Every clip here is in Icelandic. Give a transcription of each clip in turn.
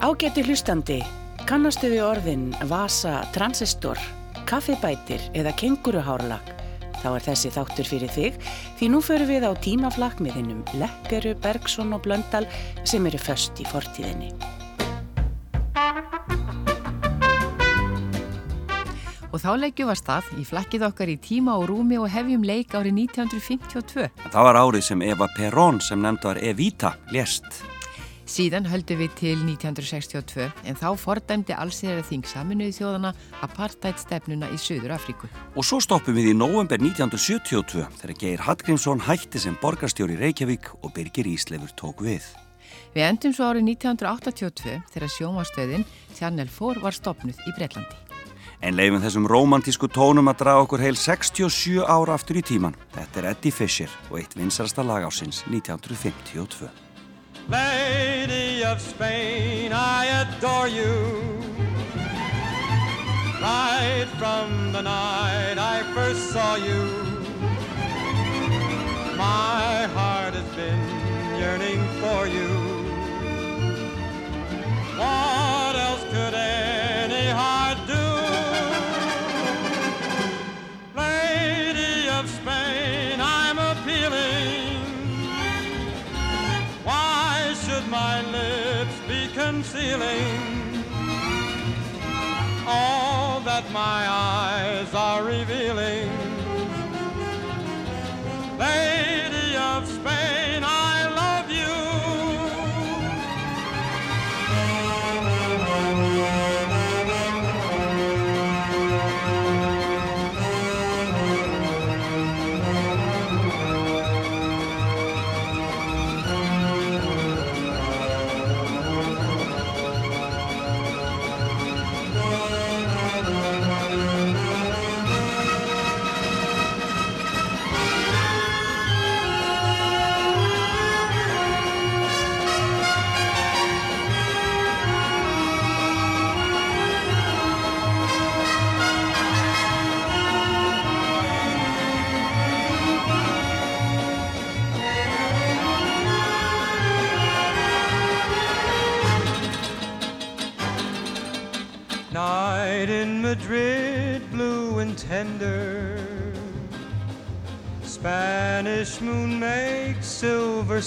Ágæti hlustandi, kannastu við orðin vasa, transistor, kaffibætir eða kenguruhárlag? Þá er þessi þáttur fyrir þig því nú förum við á tímaflakk með hinnum Lekkeru, Bergson og Blöndal sem eru först í fortíðinni. Og þá leggjum við að stað í flakkið okkar í tíma og rúmi og hefjum leik árið 1952. Það var árið sem Eva Perón sem nefnd var Evita lést. Síðan höldum við til 1962 en þá fordæmdi allsýðara þing saminuði þjóðana apartheid stefnuna í Suður Afríku. Og svo stoppum við í november 1972 þegar Geir Hallgrímsson hætti sem borgarstjóri Reykjavík og Birgir Íslefur tók við. Við endum svo árið 1982 þegar sjómastöðin Channel 4 var stopnuð í Breitlandi. En leifum þessum romantísku tónum að draga okkur heil 67 ára aftur í tíman. Þetta er Eddie Fisher og eitt vinsarasta lag ásins 1952. Lady of Spain, I adore you. Right from the night I first saw you, my heart has been yearning for you. What else could any concealing all that my eyes are revealing? Lady of Spain,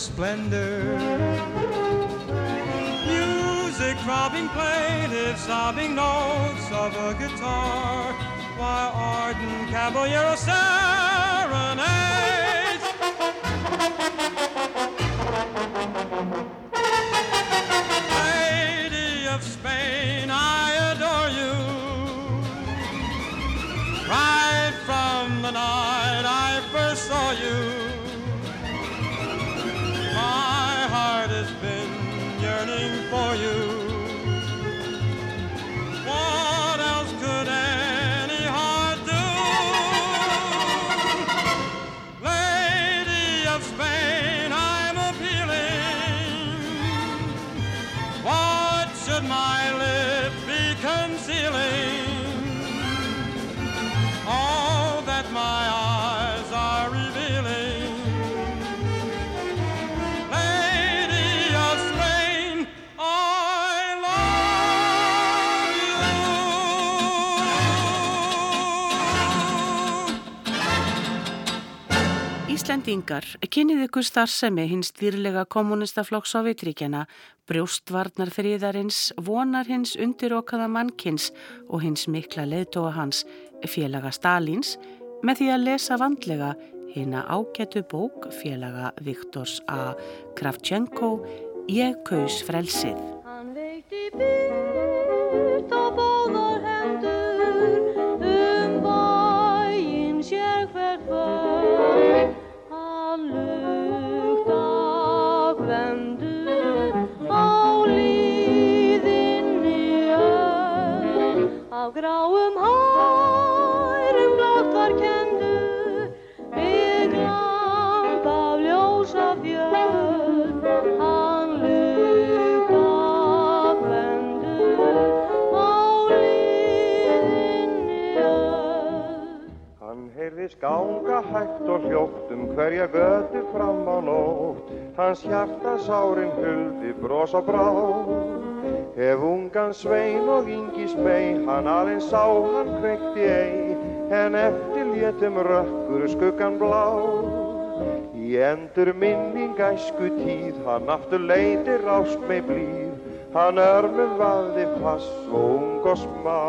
splendor. Music throbbing plaintive, sobbing notes of a guitar, while ardent caballero serenades. Íslendingar, kynnið ykkur starfsemi hins dýrlega kommunistaflokk Sovjetríkjana, brjóstvarnar þriðarins, vonar hins undirokaða mannkins og hins mikla leðtóa hans, félaga Stalins, með því að lesa vandlega hérna ágætu bók félaga Viktors A. Kravchenko, Ég kaus frelsið. Heyrðist ganga hægt og hljótt um hverja götu fram á nótt. Hans hjarta sárin huldi bros og brá. Ef ungan svein og yngis mei, hann aðeins sá, hann kveikti ei, en eftir létum rökkur skuggan blá. Í endur minning æsku tíð, hann aftur leitir ást með blíð, hann örmum vaði pass og ung og smá.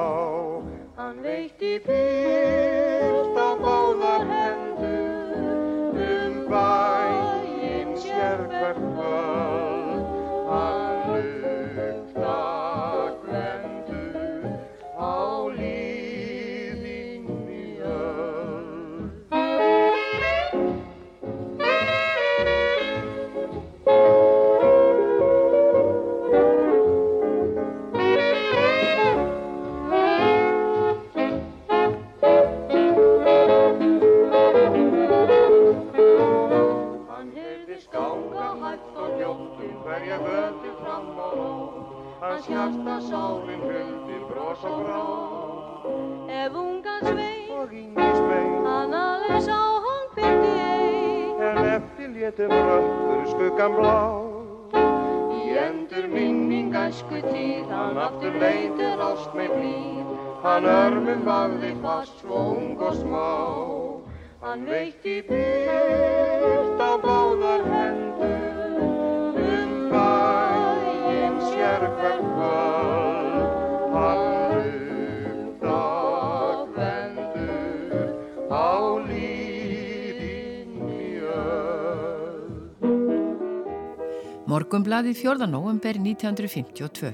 Hann veitti byrst Morgumblaðið 4. november 1952.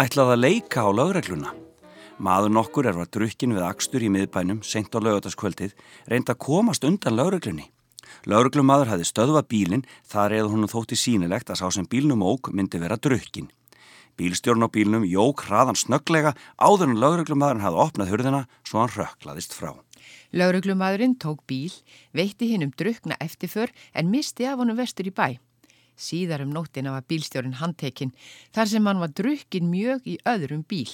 Ætlaði að leika á lögregluna. Maður nokkur er var drukkin við akstur í miðbænum, seint á lögataskvöldið, reynd að komast undan lögreglunni. Lögreglumadur hafði stöðvað bílinn, þar eða hún þótti sínilegt að sá sem bílnum óg myndi vera drukkin. Bílstjórn á bílnum jók hraðan snögglega áður en lögreglumadurinn hafði opnað hurðina svo hann rökklaðist frá. Lauruglumadurinn tók bíl, veitti hinn um drukna eftirför en misti af honum vestur í bæ. Síðar um nóttina var bílstjórin handtekinn þar sem hann var drukkin mjög í öðrum bíl.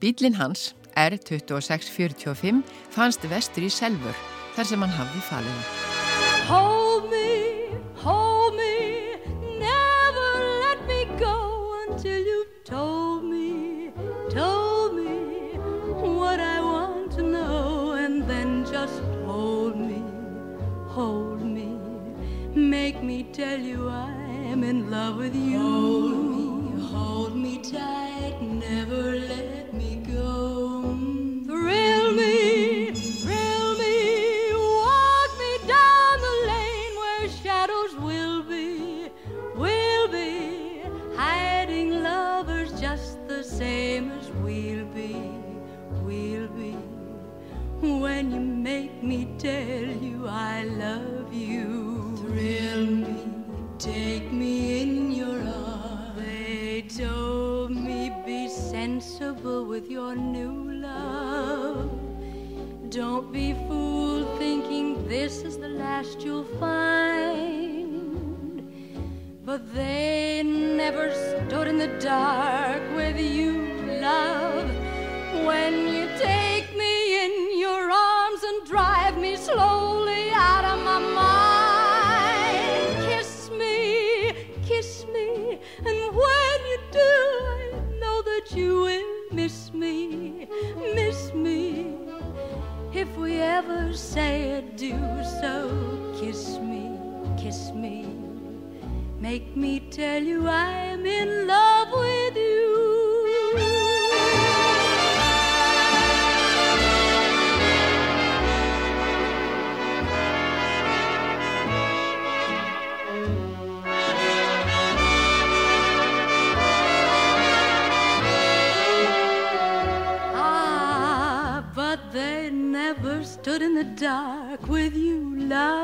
Bílinn hans, R2645, fannst vestur í Selvör þar sem hann hafði falið hann. Hold me, hold me, never let me go until you've told me, told me what I want to know, and then just hold me, hold me, make me tell you I'm in love with you. Hold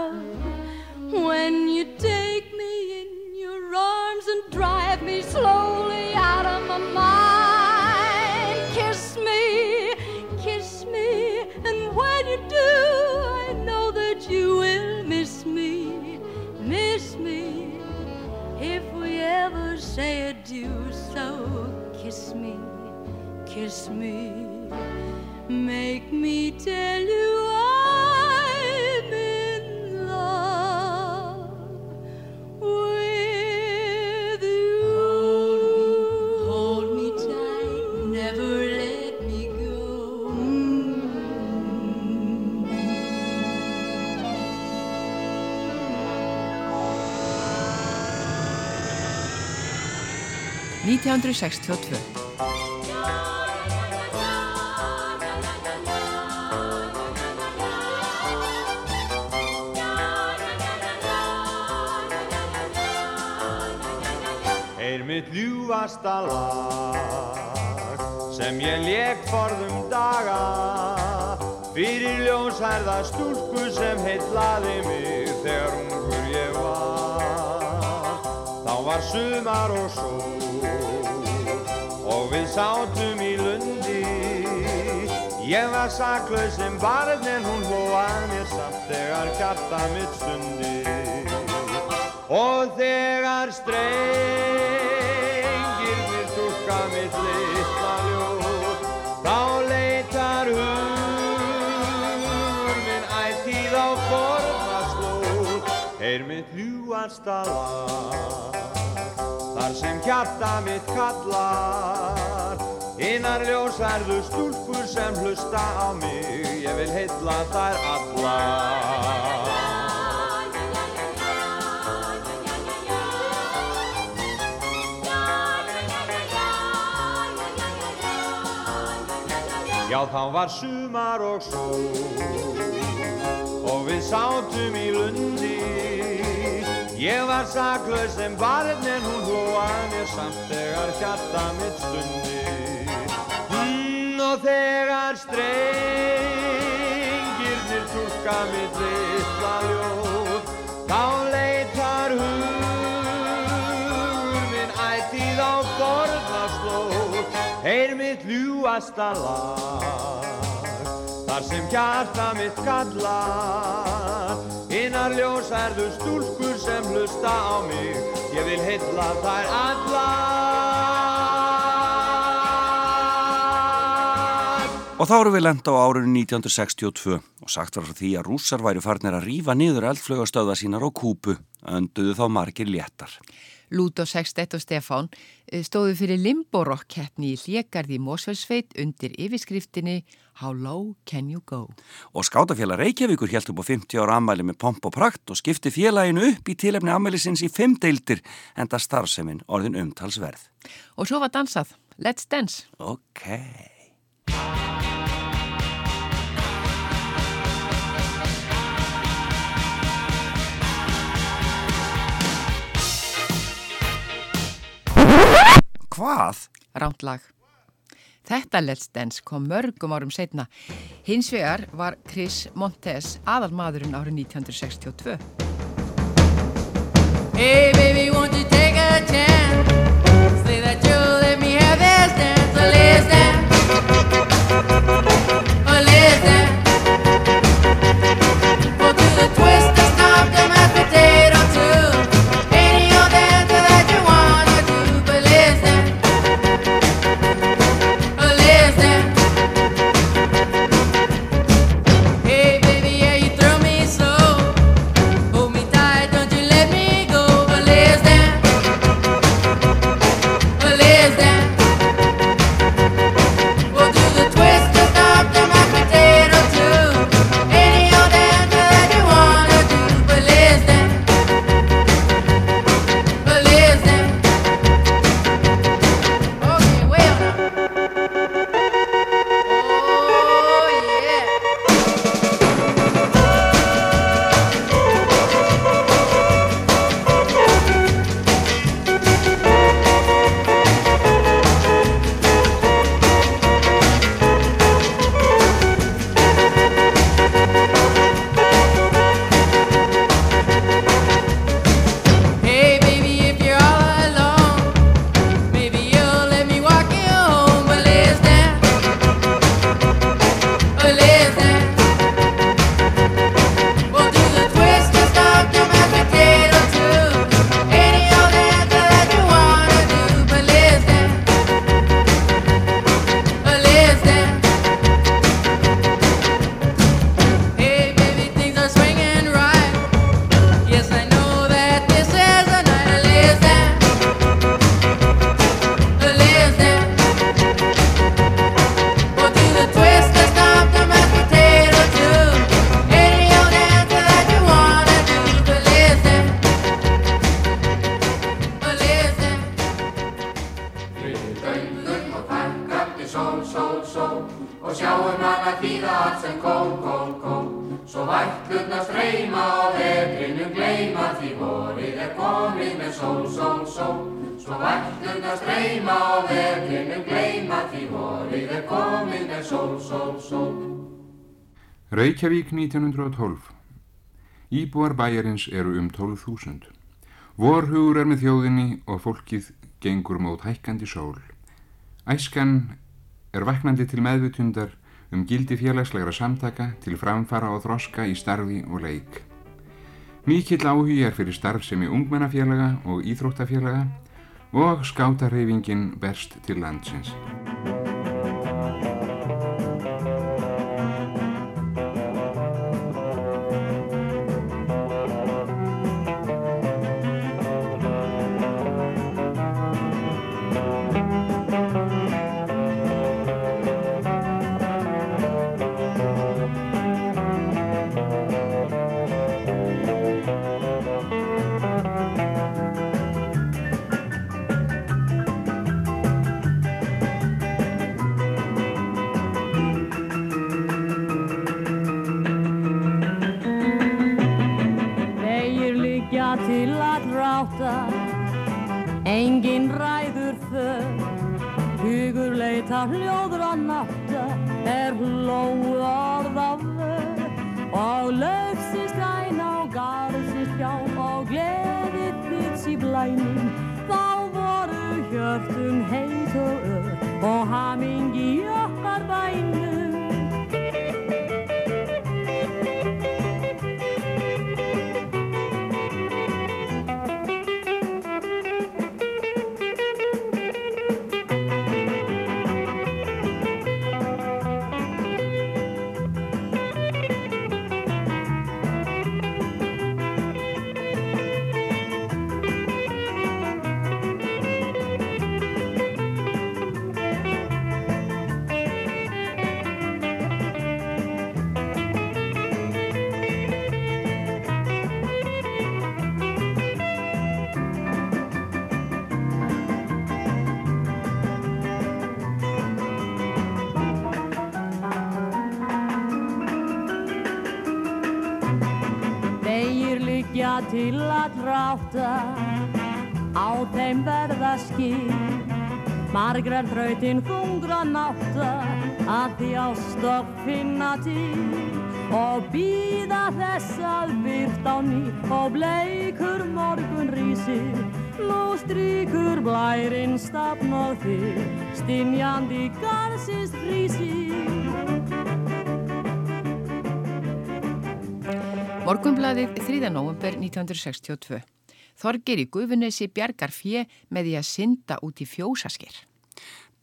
When you take me in your arms and drive me slowly out of my mind, kiss me, kiss me, and when you do, I know that you will miss me, miss me. If we ever say adieu, so kiss me, kiss me. 1962. Er mitt ljúfasta lag sem ég leik forðum daga fyrir ljónsærða stúlku sem heitlaði mig þegar ungur var sumar og sól. Og við sátum í lundi. Ég var saklaus sem barn en hún hlóað mér samt þegar kjarta mitt stundi. Og þegar strengirnir túlka mitt litla ljóð Þá leitar hugur minn ætíð á forna slóð. Er mitt ljúasta lag Þar sem hjarta mitt kallar Einar ljósærðu stúlkur sem hlusta á mig Ég vil heilla þær allar Já, þá var sumar og sól og við sátum í lundi. Ég var saklaus sem barn en hún hlóa mér samt þegar hjarta mitt stundi. Mm, og þegar strengirnir túlka mitt litla ljóð, þá leitar hugur minn ætíð á fornaslóð. Heyr mitt ljúasta lag Þar sem hjarta mitt kallar Innar ljósærðu stúlkur sem hlusta á mig Ég vil heilla þær allar Og þá eru við lenda á árunni 1962 og sagt var því að rússar væri farnir að rífa niður eldflögastöða sínar á kúpu, önduðu þá margir léttar. Lúto 61 og Stefán eh, stóðu fyrir Limborok keppni í Hlégarði í Mósfellsveit undir yfirskriftinni How low can you go? Og skátafélag Reykjavíkur helt upp á 50 ára ammæli með pomp og prakt og skipti félaginu upp í tilefni ammælisins í fimm deildir en það starfseminn orðin umtalsverð. Og svo var dansað. Let's dance. Ok. Hvað? Ránt lag. Þetta Let's Dance kom mörgum árum setna. Hins vegar var Chris Montes aðalmaðurinn árið 1962. Hey Reykjavík 1912 Íbúar bæjarins eru um 12.000. Vorhugur er með þjóðinni og fólkið gengur mót hækkandi sól. Æskan er vaknandi til meðvutundar um gildi félagslegra samtaka til framfara og þroska í starfi og leik. Mikill áhugi er fyrir starfsemi ungmennafélaga og íþróttafélaga og skátarheyfingin berst til landsins. Þitt í skil. Margrar þrautin þungra nátta, að því ástopp finna til. Og býða þess að byrt á ný, og bleikur morgun rísir. Nú stríkur blærinn stafn og þig, stinjandi garðsins frísir. Morgunbladið 3. november 1962. Þorgir í Gufunesi bjargar fjö með því að synda út í fjósasker.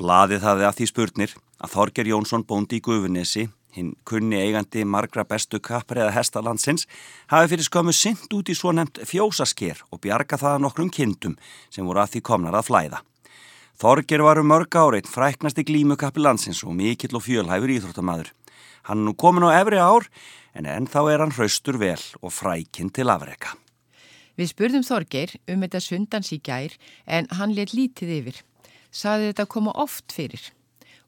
Blaðið hafði að því spurnir að Þorger Jónsson bóndi í Gufunesi, hinn kunni eigandi margra bestu kappar eða hestalandsins, hafi fyrir skömmu synd út í svo nefnt fjósasker og bjarga það að nokkrum kindum sem voru að því komnar að flæða. Þorger var um mörg áreitt fræknasti glímukappi landsins og mikill og fjölhæfur íþróttamaður. Hann nú komin á efri ár en ennþá er hann hraustur vel og frækinn til afreka. Við spurðum Þorgeir um þetta sundans í gær en hann let lítið yfir. Saði þetta koma oft fyrir.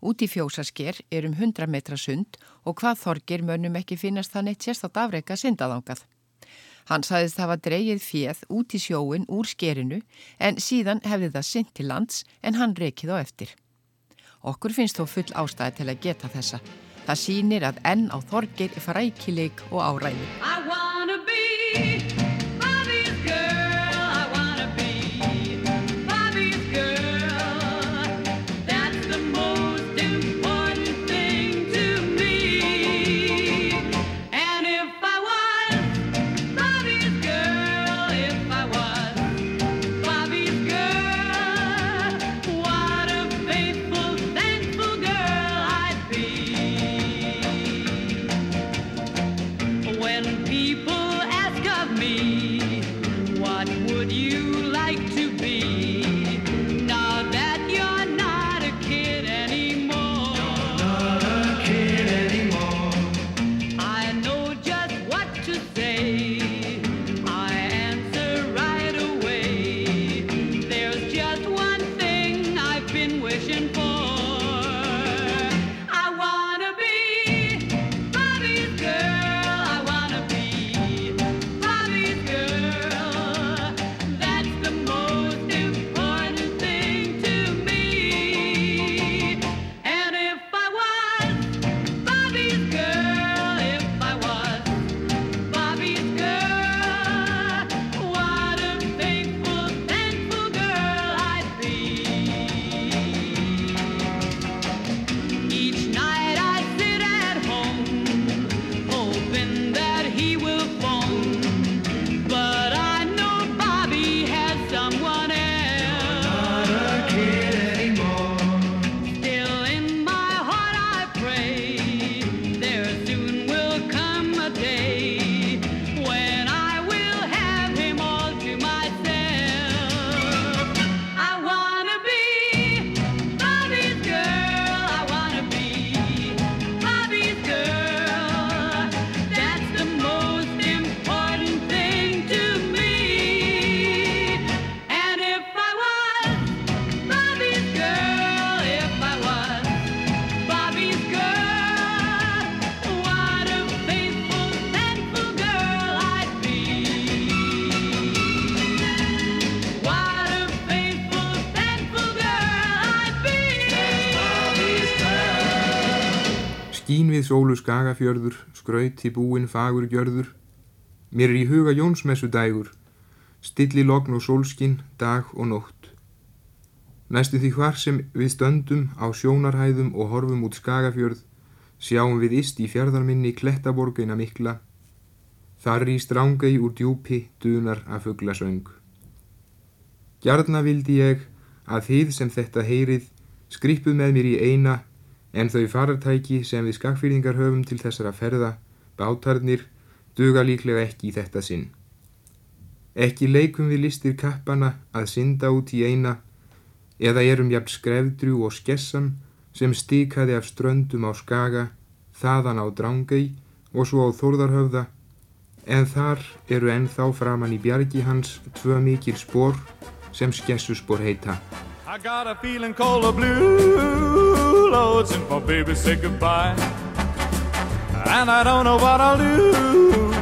Út í fjósasker er um 100 metra sund og hvað Þorgeir mönnum ekki finnast það neitt sérstátt afreka syndaðangað. Hann saðist hafa dreigið fjöð út í sjóin úr skerinu en síðan hefði það synd til lands en hann reikið á eftir. Okkur finnst þó full ástæði til að geta þessa. Það sýnir að enn á Þorgeir frækileik og áræði. Skagafjörður, skrauti búin fagur gjörður, mér er í huga Jónsmessu dægur, stilli logn og sólskinn, dag og nótt. Næstu því hvar sem við stöndum á sjónarhæðum og horfum út skagafjörð, sjáum við ist í fjörðarminni klettaborgina mikla, þar í strángei úr djúpi dunar að fuggla söng. Gjarna vildi ég að þið sem þetta heyrið skrippuð með mér í eina en þau farartæki sem við skakfýringar höfum til þessara ferða, bátarnir, duga líklega ekki í þetta sinn. Ekki leikum við listir kappana að synda út í eina eða erum jafn skrefdrjú og skessan sem stikaði af ströndum á skaga, þaðan á drángei og svo á þórðarhöfða en þar eru ennþá framann í bjargi hans tvö mikil spór sem skessuspór heita. I got a feeling cold of blue, Lord, since my baby said goodbye. And I don't know what I'll do.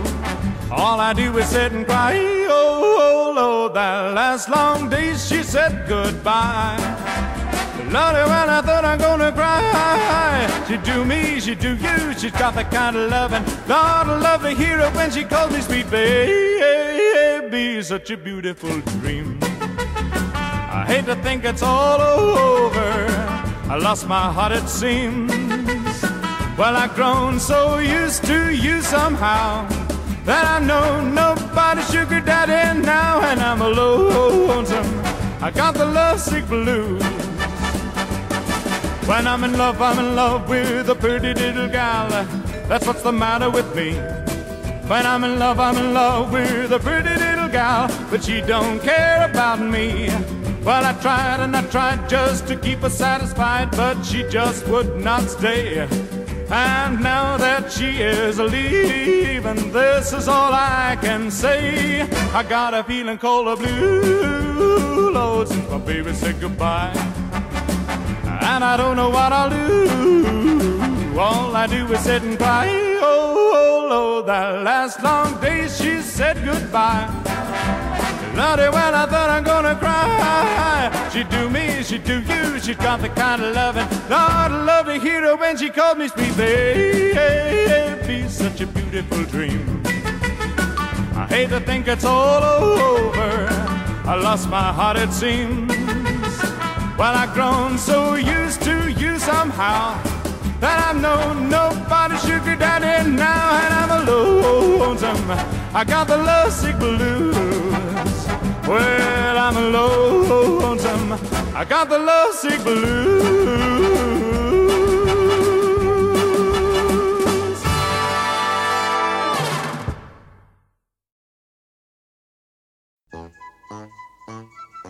All I do is sit and cry. Oh, oh Lord, that last long day she said goodbye. Lordy, when I thought I'm gonna cry, she do me, she do you, she's got that kind of loving. Lord, I love to hear her when she calls me sweet baby, such a beautiful dream. I hate to think it's all over. I lost my heart, it seems. Well, I've grown so used to you somehow that I know nobody's sugar daddy now, and I'm a lonesome. I got the lovesick blues. When I'm in love, I'm in love with a pretty little gal. That's what's the matter with me. When I'm in love, I'm in love with a pretty little gal, but she don't care about me. Well, I tried and I tried just to keep her satisfied, but she just would not stay. And now that she is leaving, this is all I can say. I got a feeling cold of blue, Lord, since my baby said goodbye. And I don't know what I'll do. All I do is sit and cry. Oh, oh, oh Lord, that last long day she said goodbye. Lordy, well, I thought I'm gonna cry. She do me, she do you, she got the kind of loving. Lord, I love to hear her when she called me sweet baby. Such a beautiful dream. I hate to think it's all over. I lost my heart, it seems. Well, I've grown so used to you somehow that I know nobody's sugar daddy now, and I'm a lonesome. I got the lovesick blues. Well, I'm a lonesome. I got the lovesick blues.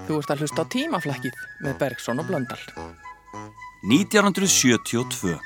Þú ert að hlusta á tímaflækið með Bergson og Blöndal. 1972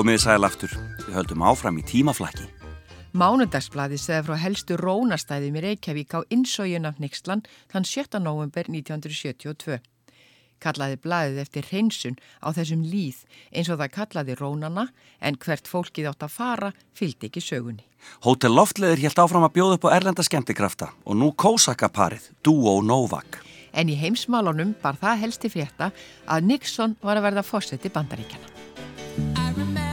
Komiði sæl aftur, við höldum áfram í tímaflakki. Mánudagsblaði segði frá helstu rónastæðum í Reykjavík á innsójun af Nixlan þann 7. november 1972. Kallaði blaðið eftir hreinsun á þessum líð eins og það kallaði rónana en hvert fólkið átt að fara fylgdi ekki sögunni. Hótel Loftleðir helt áfram að bjóða upp á erlenda skemmtikrafta og nú kósakaparið, Duo Novak. En í heimsmálunum bar það helsti frétta að Nixon var að verða fósetti bandaríkjana.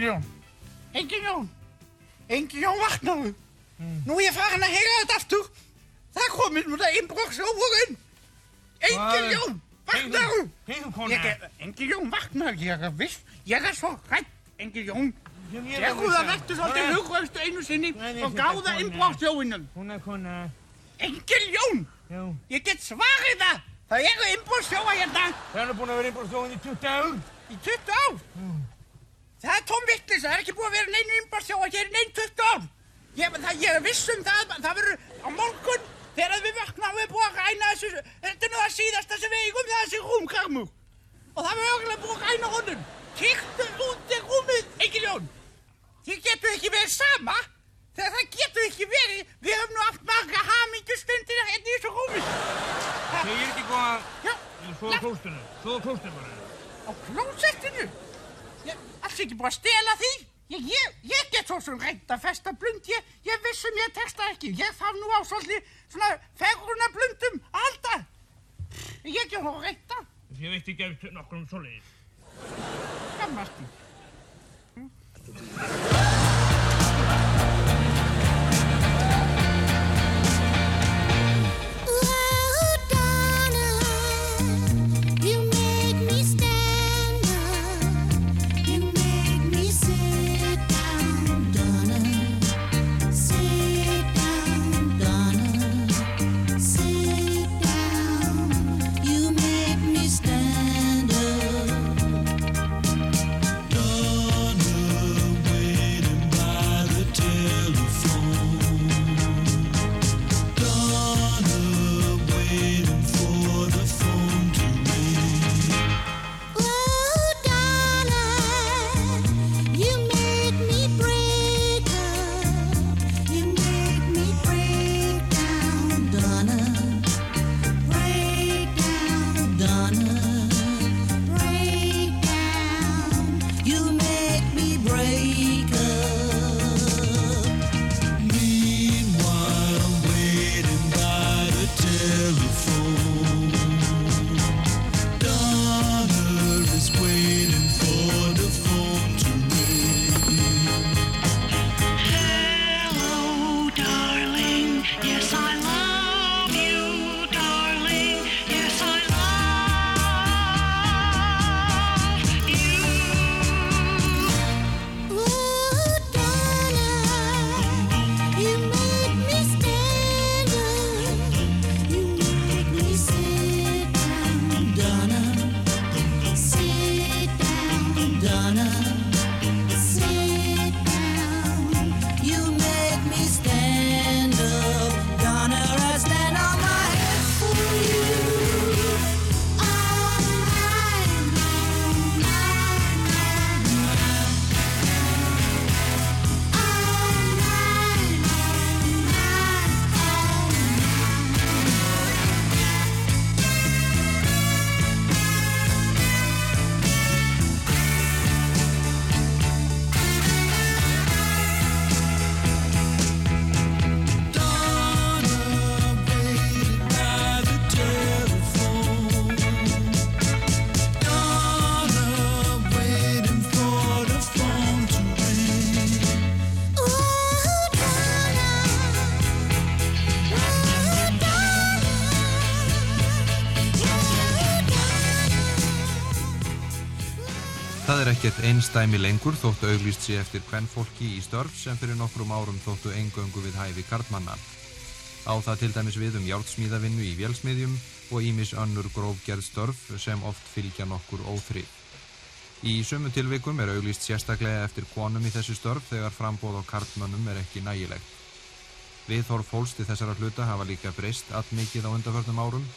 Engiljón, Engiljón, Engiljón vaknaðu. Nú er ég farin að heyra þetta aftur. Það komin nú það innbróksófurinn. Engiljón, vaknaðu. Heiðu kona. Engiljón, vaknaðu. Ég er viss, ég er svo hrætt, viss það að- verður svolítið Hvað hugraustu einu sinni og gáða innbróksjóinum. Hún er kona. Engiljón, Jú. ég get svarið það. Það eru innbróksjóa hérna. Það er nú búin að vera innbúrstofun í 20 ár. Í 20 ár? Það er tóm vittlis, það er ekki búið að vera neinu innbársjóa hér í neinn 20 ár. Ég, ég er viss um það, það verður á morgun þegar við vaknaðum við búið að ræna þessu, þetta er nú við eigum, það er þessi rúmkarmur. Og það verður örugglega búið að ræna honum. Kíktu út í rúmið, Egiljón. Þið getur ekki verið sama. Þegar það getur ekki verið, við höfum nú haft marga hamingjustundir hérna í þessu rúmi. Segir ekki. Já. Svo klóstinu. Svo klóstinu. Á klósettinu? Alls ekki búið að stela því. Ég, ég, ég get svo sem reynd að festa blund. Ég, ég vissum ég tekst það ekki. Ég þarf nú á svolítið svona fegurna blundum halda. Ég get nú reynd það. Ég veit ekki eftir nokkur um svoleiðis. Gammast því. Ekkert einstæmi lengur þóttu auglýst sér eftir kvennfólki í störf sem fyrir nokkrum árum þóttu engöngu við hæfi karlmanna. Á það til dæmis við um járnsmíðavinnu í vélsmiðjum og ímis önnur grófgerð störf sem oft fylgja nokkur óþrið. Í sumu tilvikum er auglýst sérstaklega eftir konum í þessu störf þegar frambóð á karlmönnum er ekki nægilegt. Viðhorf fólks til þessara hluta hafa líka breyst allt mikið á undarförnum árum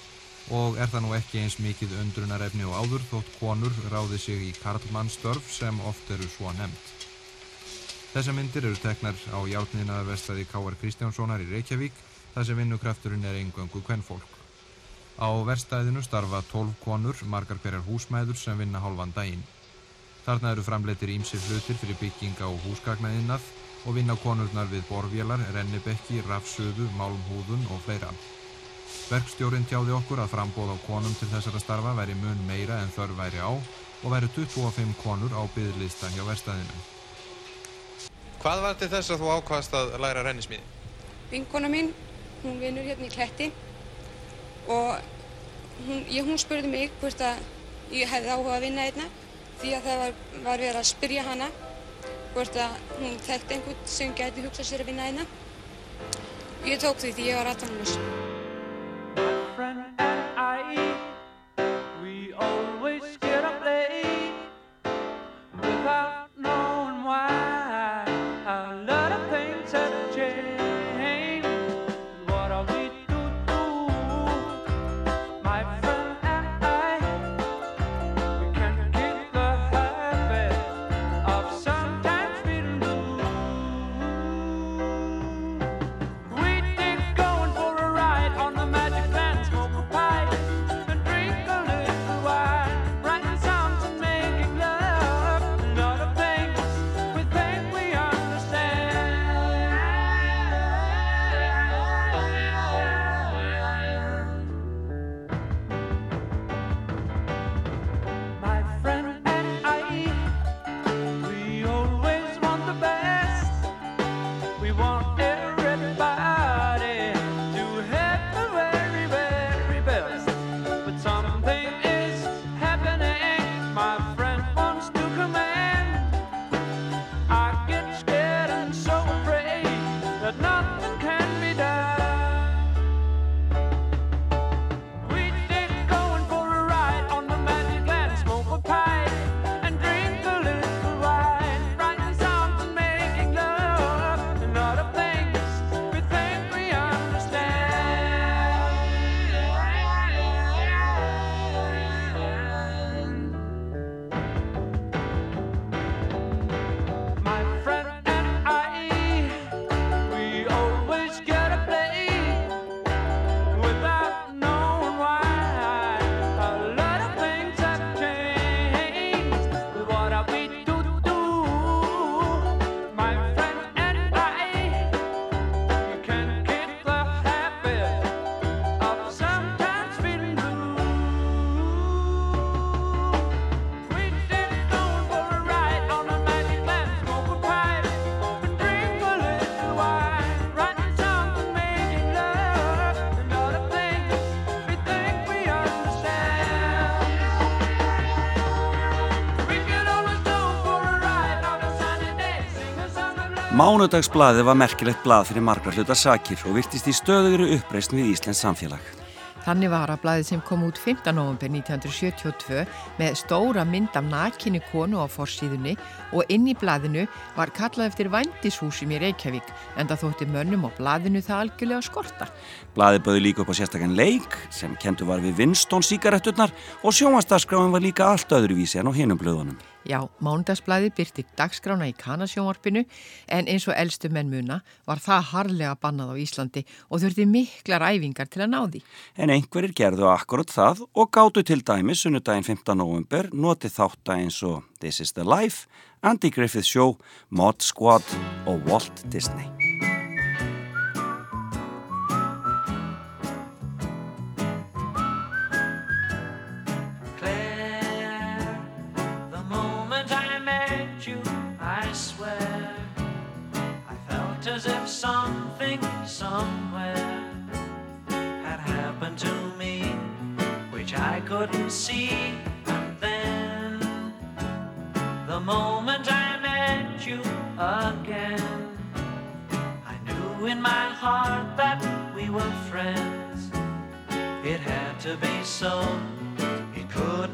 og er það nú ekki eins mikið undrunarefni og áður þótt konur ráði sig í karlmannstörf sem oft eru svo nefnt. Þessa myndir eru teknar á játniðnaða vestæði K.R. Kristjánssonar í Reykjavík þar sem vinnukrafturinn er eingöngu kvennfólk. Á verstæðinu starfa 12 konur, margar hverjar húsmæður sem vinna hálfan daginn. Þarna eru framleitir ímsir hlutir fyrir bygginga og húsgagnaðinnað og vinna konurnar við borvélar, rennibekki, rafsöðu, málmhúðun og fleira. Verkstjórin tjáði okkur að frambóð á konum til þessara starfa væri mun meira en þörf væri á og væri 25 konur á byggðlista hjá verstæðinu. Hvað var til þess að þú ákvaðast að læra rennismíði? Vinkona mín, hún vinnur hérna í Kletti og hún, ég, hún spurði mig hvort að ég hefði áhuga að vinna hérna því að það var, var verið að spyrja hana hvort að hún þekkti einhvern sem gæti hugsað sér að vinna hérna. Ég tók því því ég var 18 árs. Friend Mánudagsblaðið var merkilegt blað fyrir margra hluta sakir og virtist í stöðugri uppreisn við Íslands samfélag. Þannig var að blaðið sem kom út 5. november 1972 með stóra mynd af nakinni konu á forsíðunni og inn í blaðinu var kallað eftir vændishúsum í Reykjavík en það þótti mönnum á blaðinu það algjörlega skorta. Blaðið bauði líka upp á sérstakann leik sem kentu var við Winston síkaretturnar og sjónvastaskráin var líka allt öðruvísi en á hinum blöðunum. Já, mánudagsblæði byrti dagskrána í kanasjónvarpinu en eins og elstu menn muna var það harlega bannað á Íslandi og þurfti miklar æfingar til að ná því. En einhverjir gerðu akkurat það og gáttu til dæmi sunnudaginn 15. november notið þátt eins og This is the Life, Andy Griffith Show, Mod Squad og Walt Disney. something somewhere had happened to me which I couldn't see. And then the moment I met you again, I knew in my heart that we were friends. It had to be so, it could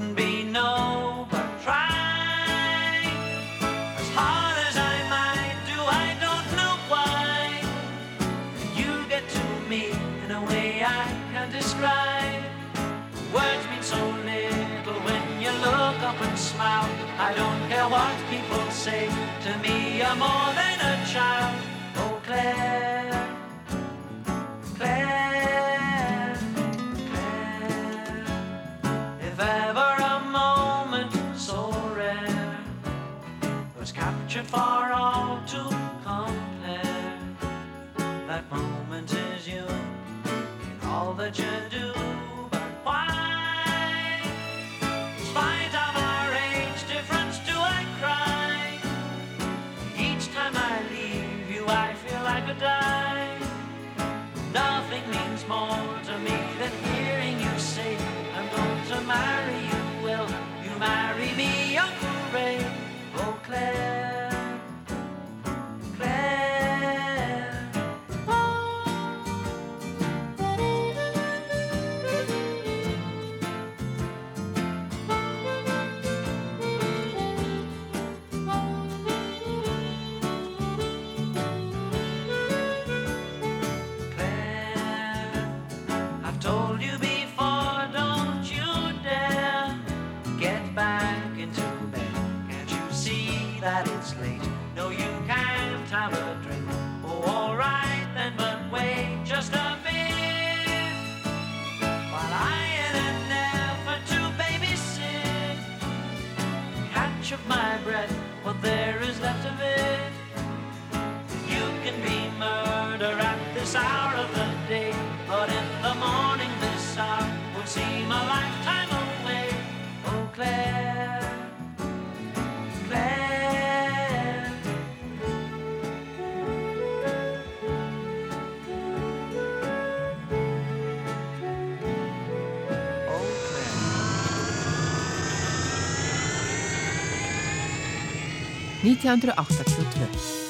what people say to me, you're more than a child. pinch of my breath what there is left of it. You can be murder at this hour of the day, but in the morning this hour will seem a lifetime away. Oh, Claire. til han tror akta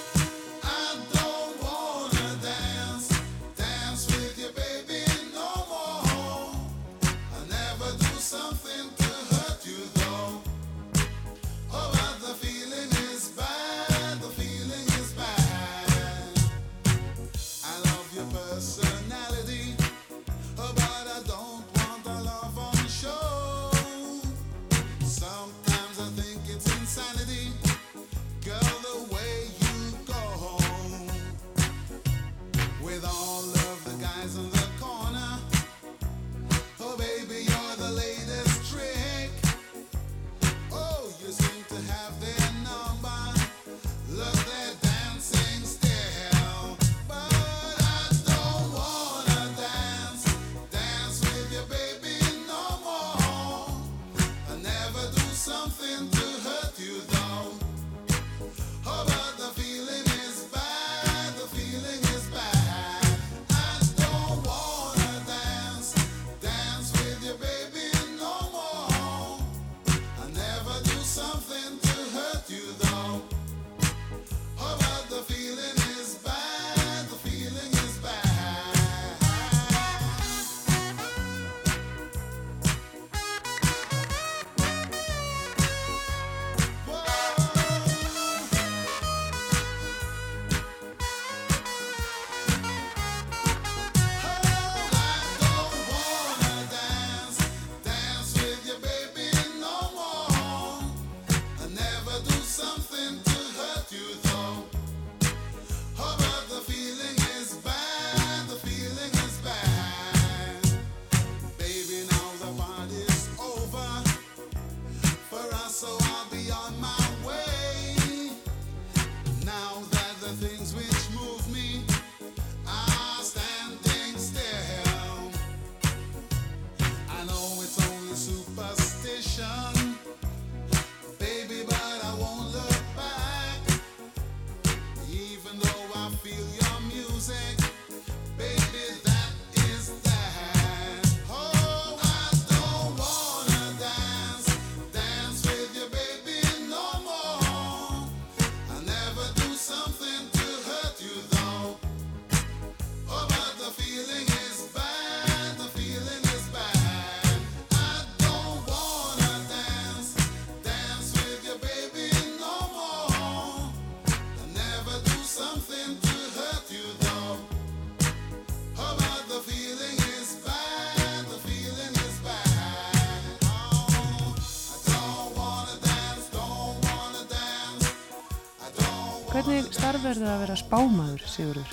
er það að vera spámaður, Sigurður?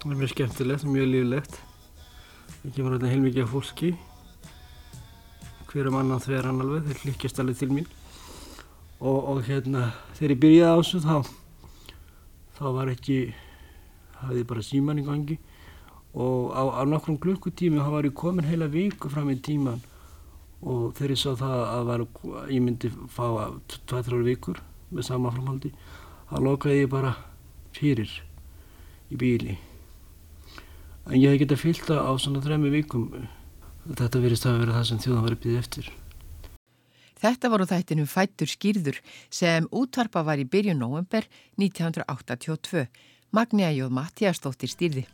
Það er mjög skemmtilegt og mjög líflegt. Það kemur hérna heilmikið af fólki. Hver um annan þveran alveg, þeir líkjast alveg til mín. Og, og hérna, þegar ég byrjaði á þessu þá, þá var ekki, hafði bara síman í gangi og á, á nokkrum klukkutími þá var ég komin heila viku fram í tíman og þegar ég sá það að var, ég myndi fá 2-3 vikur með sama framhaldi, þá lokaði ég bara fyrir í bíli. En ég hef getað fyllt það á svona þremi vikum. Þetta verist að vera það sem þjóðan var býða eftir. Þetta voru þættinum Fættur skýrður sem útvarpa var í byrjun november 1982. Magnea Jóð Mattiastóttir stýrði.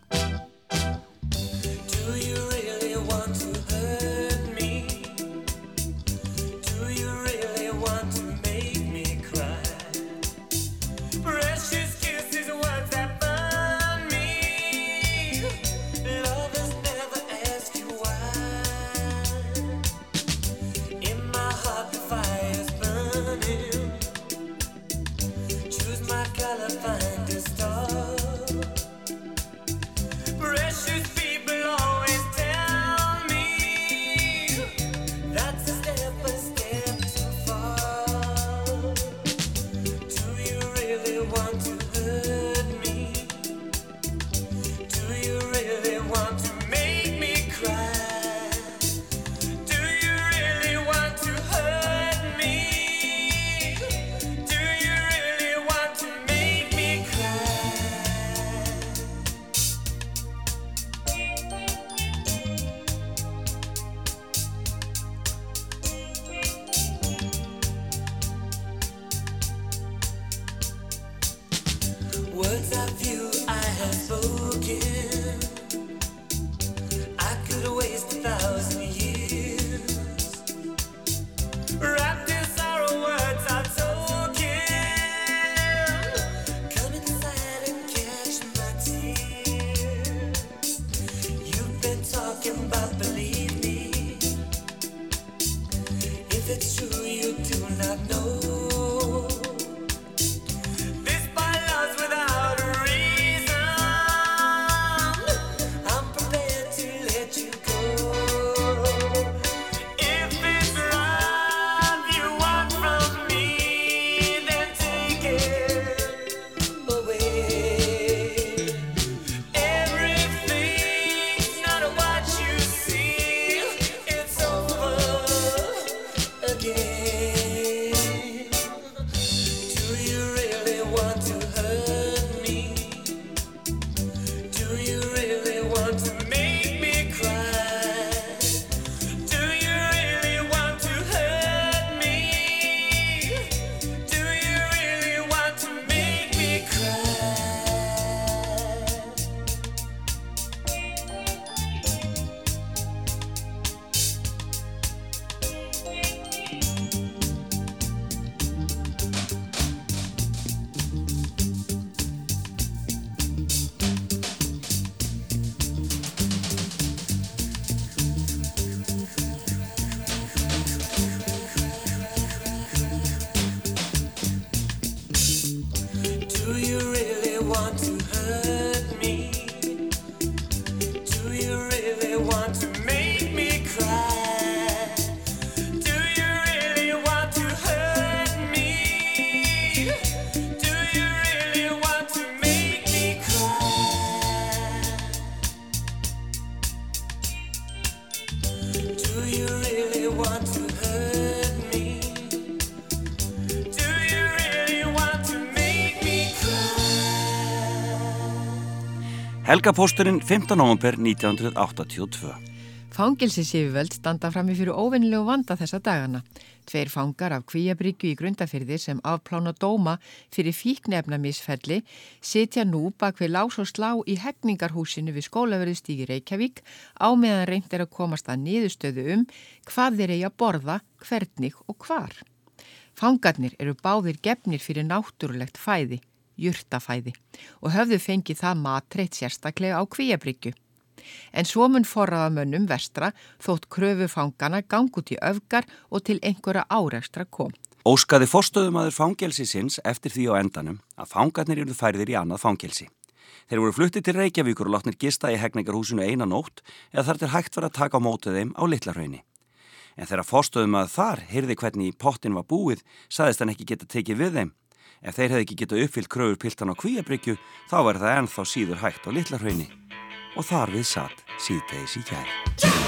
Helgapósturinn 15. november 1982. Fangilsisífuvöld standa frammi fyrir óvinnilegu vanda þessa dagana. Tveir fangar af kvíabryggju í grundafyrði sem afplána dóma fyrir fíknefnamisferli sitja nú bak við lás og slá í hegningarhúsinu við skólaverðistíki Reykjavík á meðan reynd er að komast að niðurstöðu um hvað þeir eigi að borða, hvernig og hvar. Fangarnir eru báðir gefnir fyrir náttúrulegt fæði, jurtafæði og höfðu fengið það matreitt sérstaklega á kvíabryggju. En svo mun forraðamönnum vestra þótt kröfu fangana gang út í öfgar og til einhverja árekstra kom. Óskaði forstöðumadur fangelsisins eftir því á endanum að fangarnir eru færðir í annað fangelsi. Þeir voru fluttið til Reykjavíkur og látnir gista í hegningarhúsinu eina nótt eða þar til hægt var að taka á mótið þeim á Littlarhraunni. En þegar forstöðumadur þar heyrði hvernig pottin var búið, saðist hann ekki geta tekið við þeim. Ef þeir hefði ekki getað uppfyllt kröfur piltan á kvíabryggju, þá var það ennþá síður hægt á Littlarhraunni. Og þar við satt síðdegis í kæri.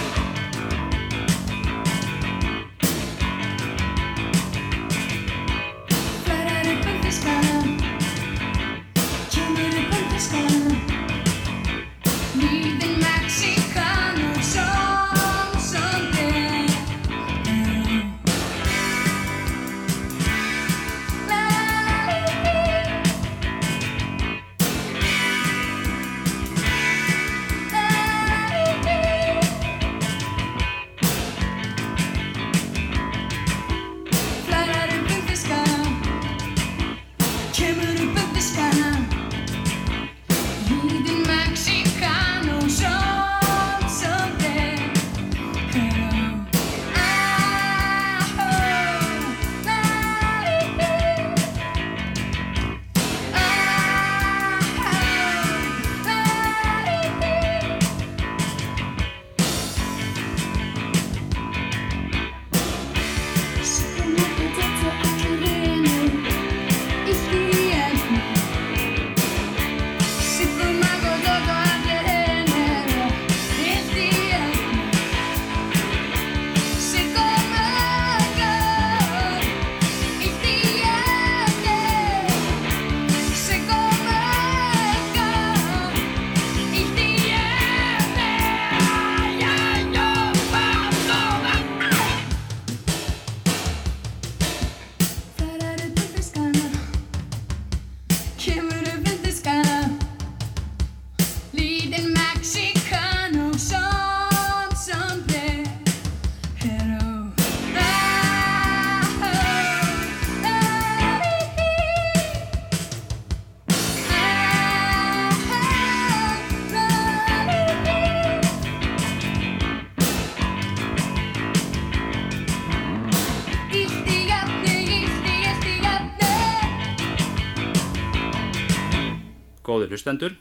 Góðir hlustendur,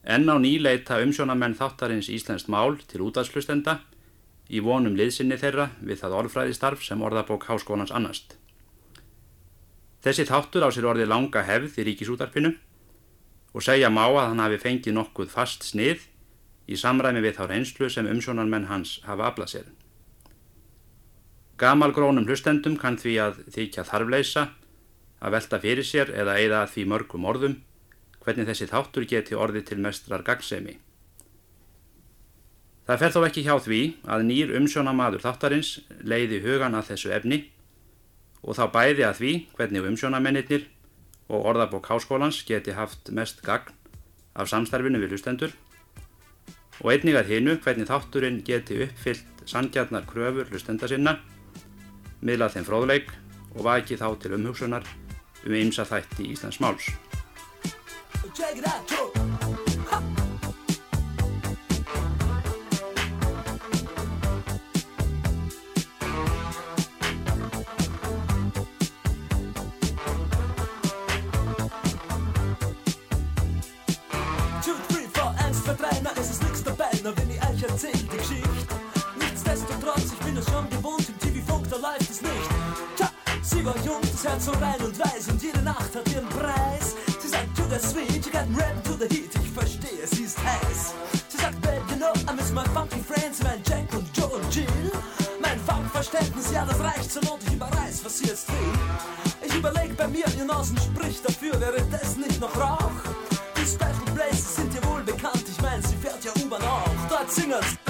enn á ný leita umsjónamenn þáttarins Íslenskt mál til útvarslustenda í vonum liðsinni þeirra við það orðfræðistarf sem orðabók háskólans annast. Þessi þáttur á sér orðið langa hefð í ríkisútarpinu og segja má að hann hafi fengið nokkuð fast snið í samræmi við þá reynslu sem umsjónarmenn hans hafa aflað sér. Gamalgrónum hlustendum kann því að þykja þarfleysa að velta fyrir sér eða að því mörgum orðum hvernig þessi þáttur geti orðið til mestrar gagsemi. Það fer þó ekki hjá því að nýr umsjónamaður þáttarins leiði hugan að þessu efni og þá bæði að því hvernig umsjónamennir og orðabók háskólans geti haft mest gagn af samstarfinu við hlustendur og einnig að hinu hvernig þátturinn geti uppfyllt sangjarnar kröfur hlustenda sinna, miðlað þeim fróðleik og vaki þá til umhugsunar um ymsa þætti Íslands máls. Check it out, Joe. Two, three, four, eins, zwei, drei, na, es ist dabei, na, wenn ich euch erzähl die Geschichte. Nichtsdestotrotz, ich bin es schon gewohnt, im TV-Funk, da läuft es nicht. Tja, sie war jung, das Herz so rein und weiß und jede Nacht hat ihren Preis. The sweet, you got rap to the heat, ich verstehe, sie ist heiß. Sie sagt, babe, you know, I miss my funky friends, mein Jack und Joe und Jill. Mein Funkverständnis, ja, das reicht zur Not, ich überreiß, was sie jetzt will. Ich überleg bei mir, ihr Nasen spricht dafür, wäre das nicht noch Rauch? Die Special Places sind dir wohl bekannt, ich mein, sie fährt ja U-Bahn auch. Dort singen's.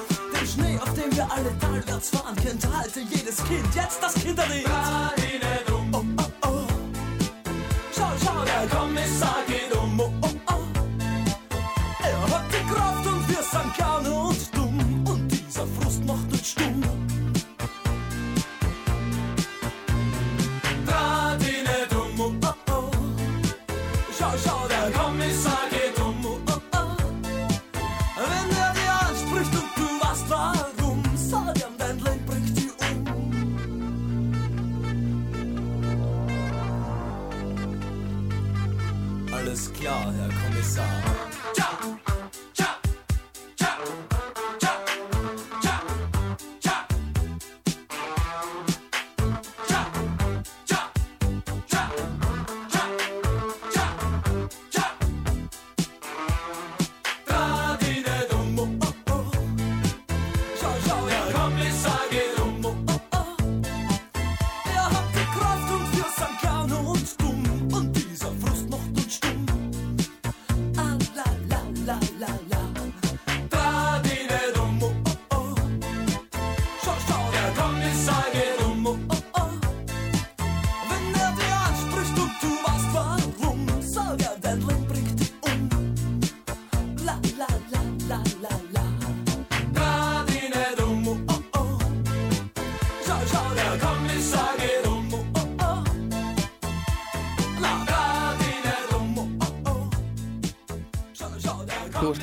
alle talwärts fahren, Kind, halte jedes Kind, jetzt das Kinderlied.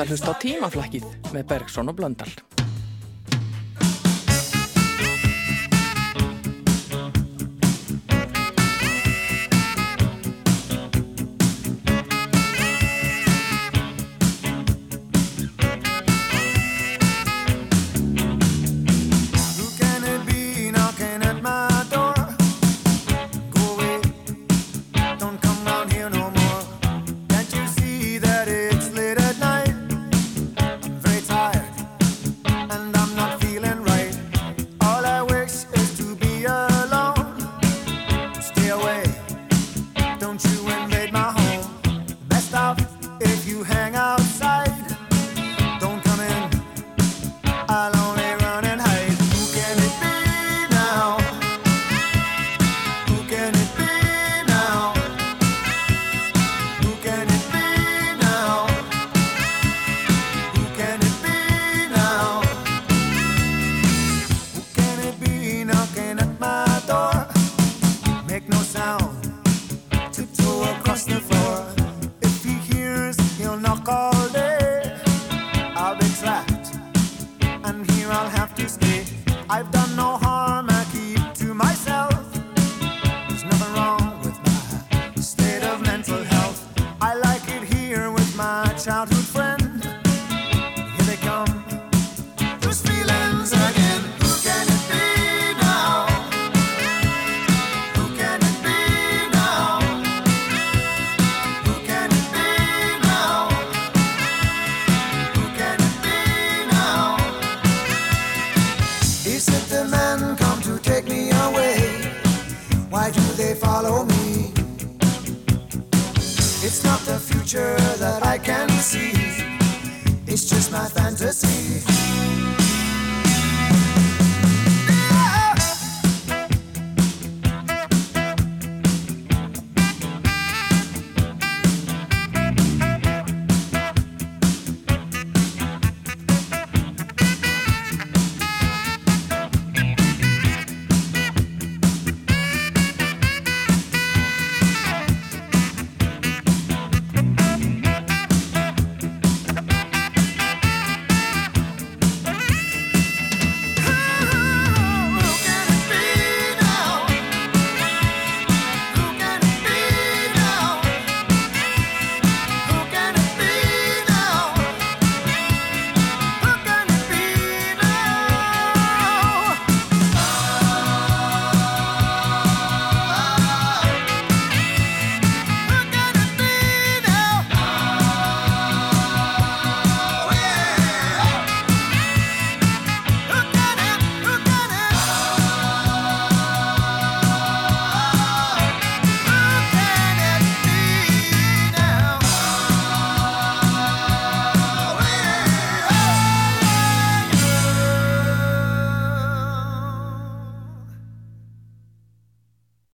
að hlusta á tímaflakkið með Bergson og Blöndal.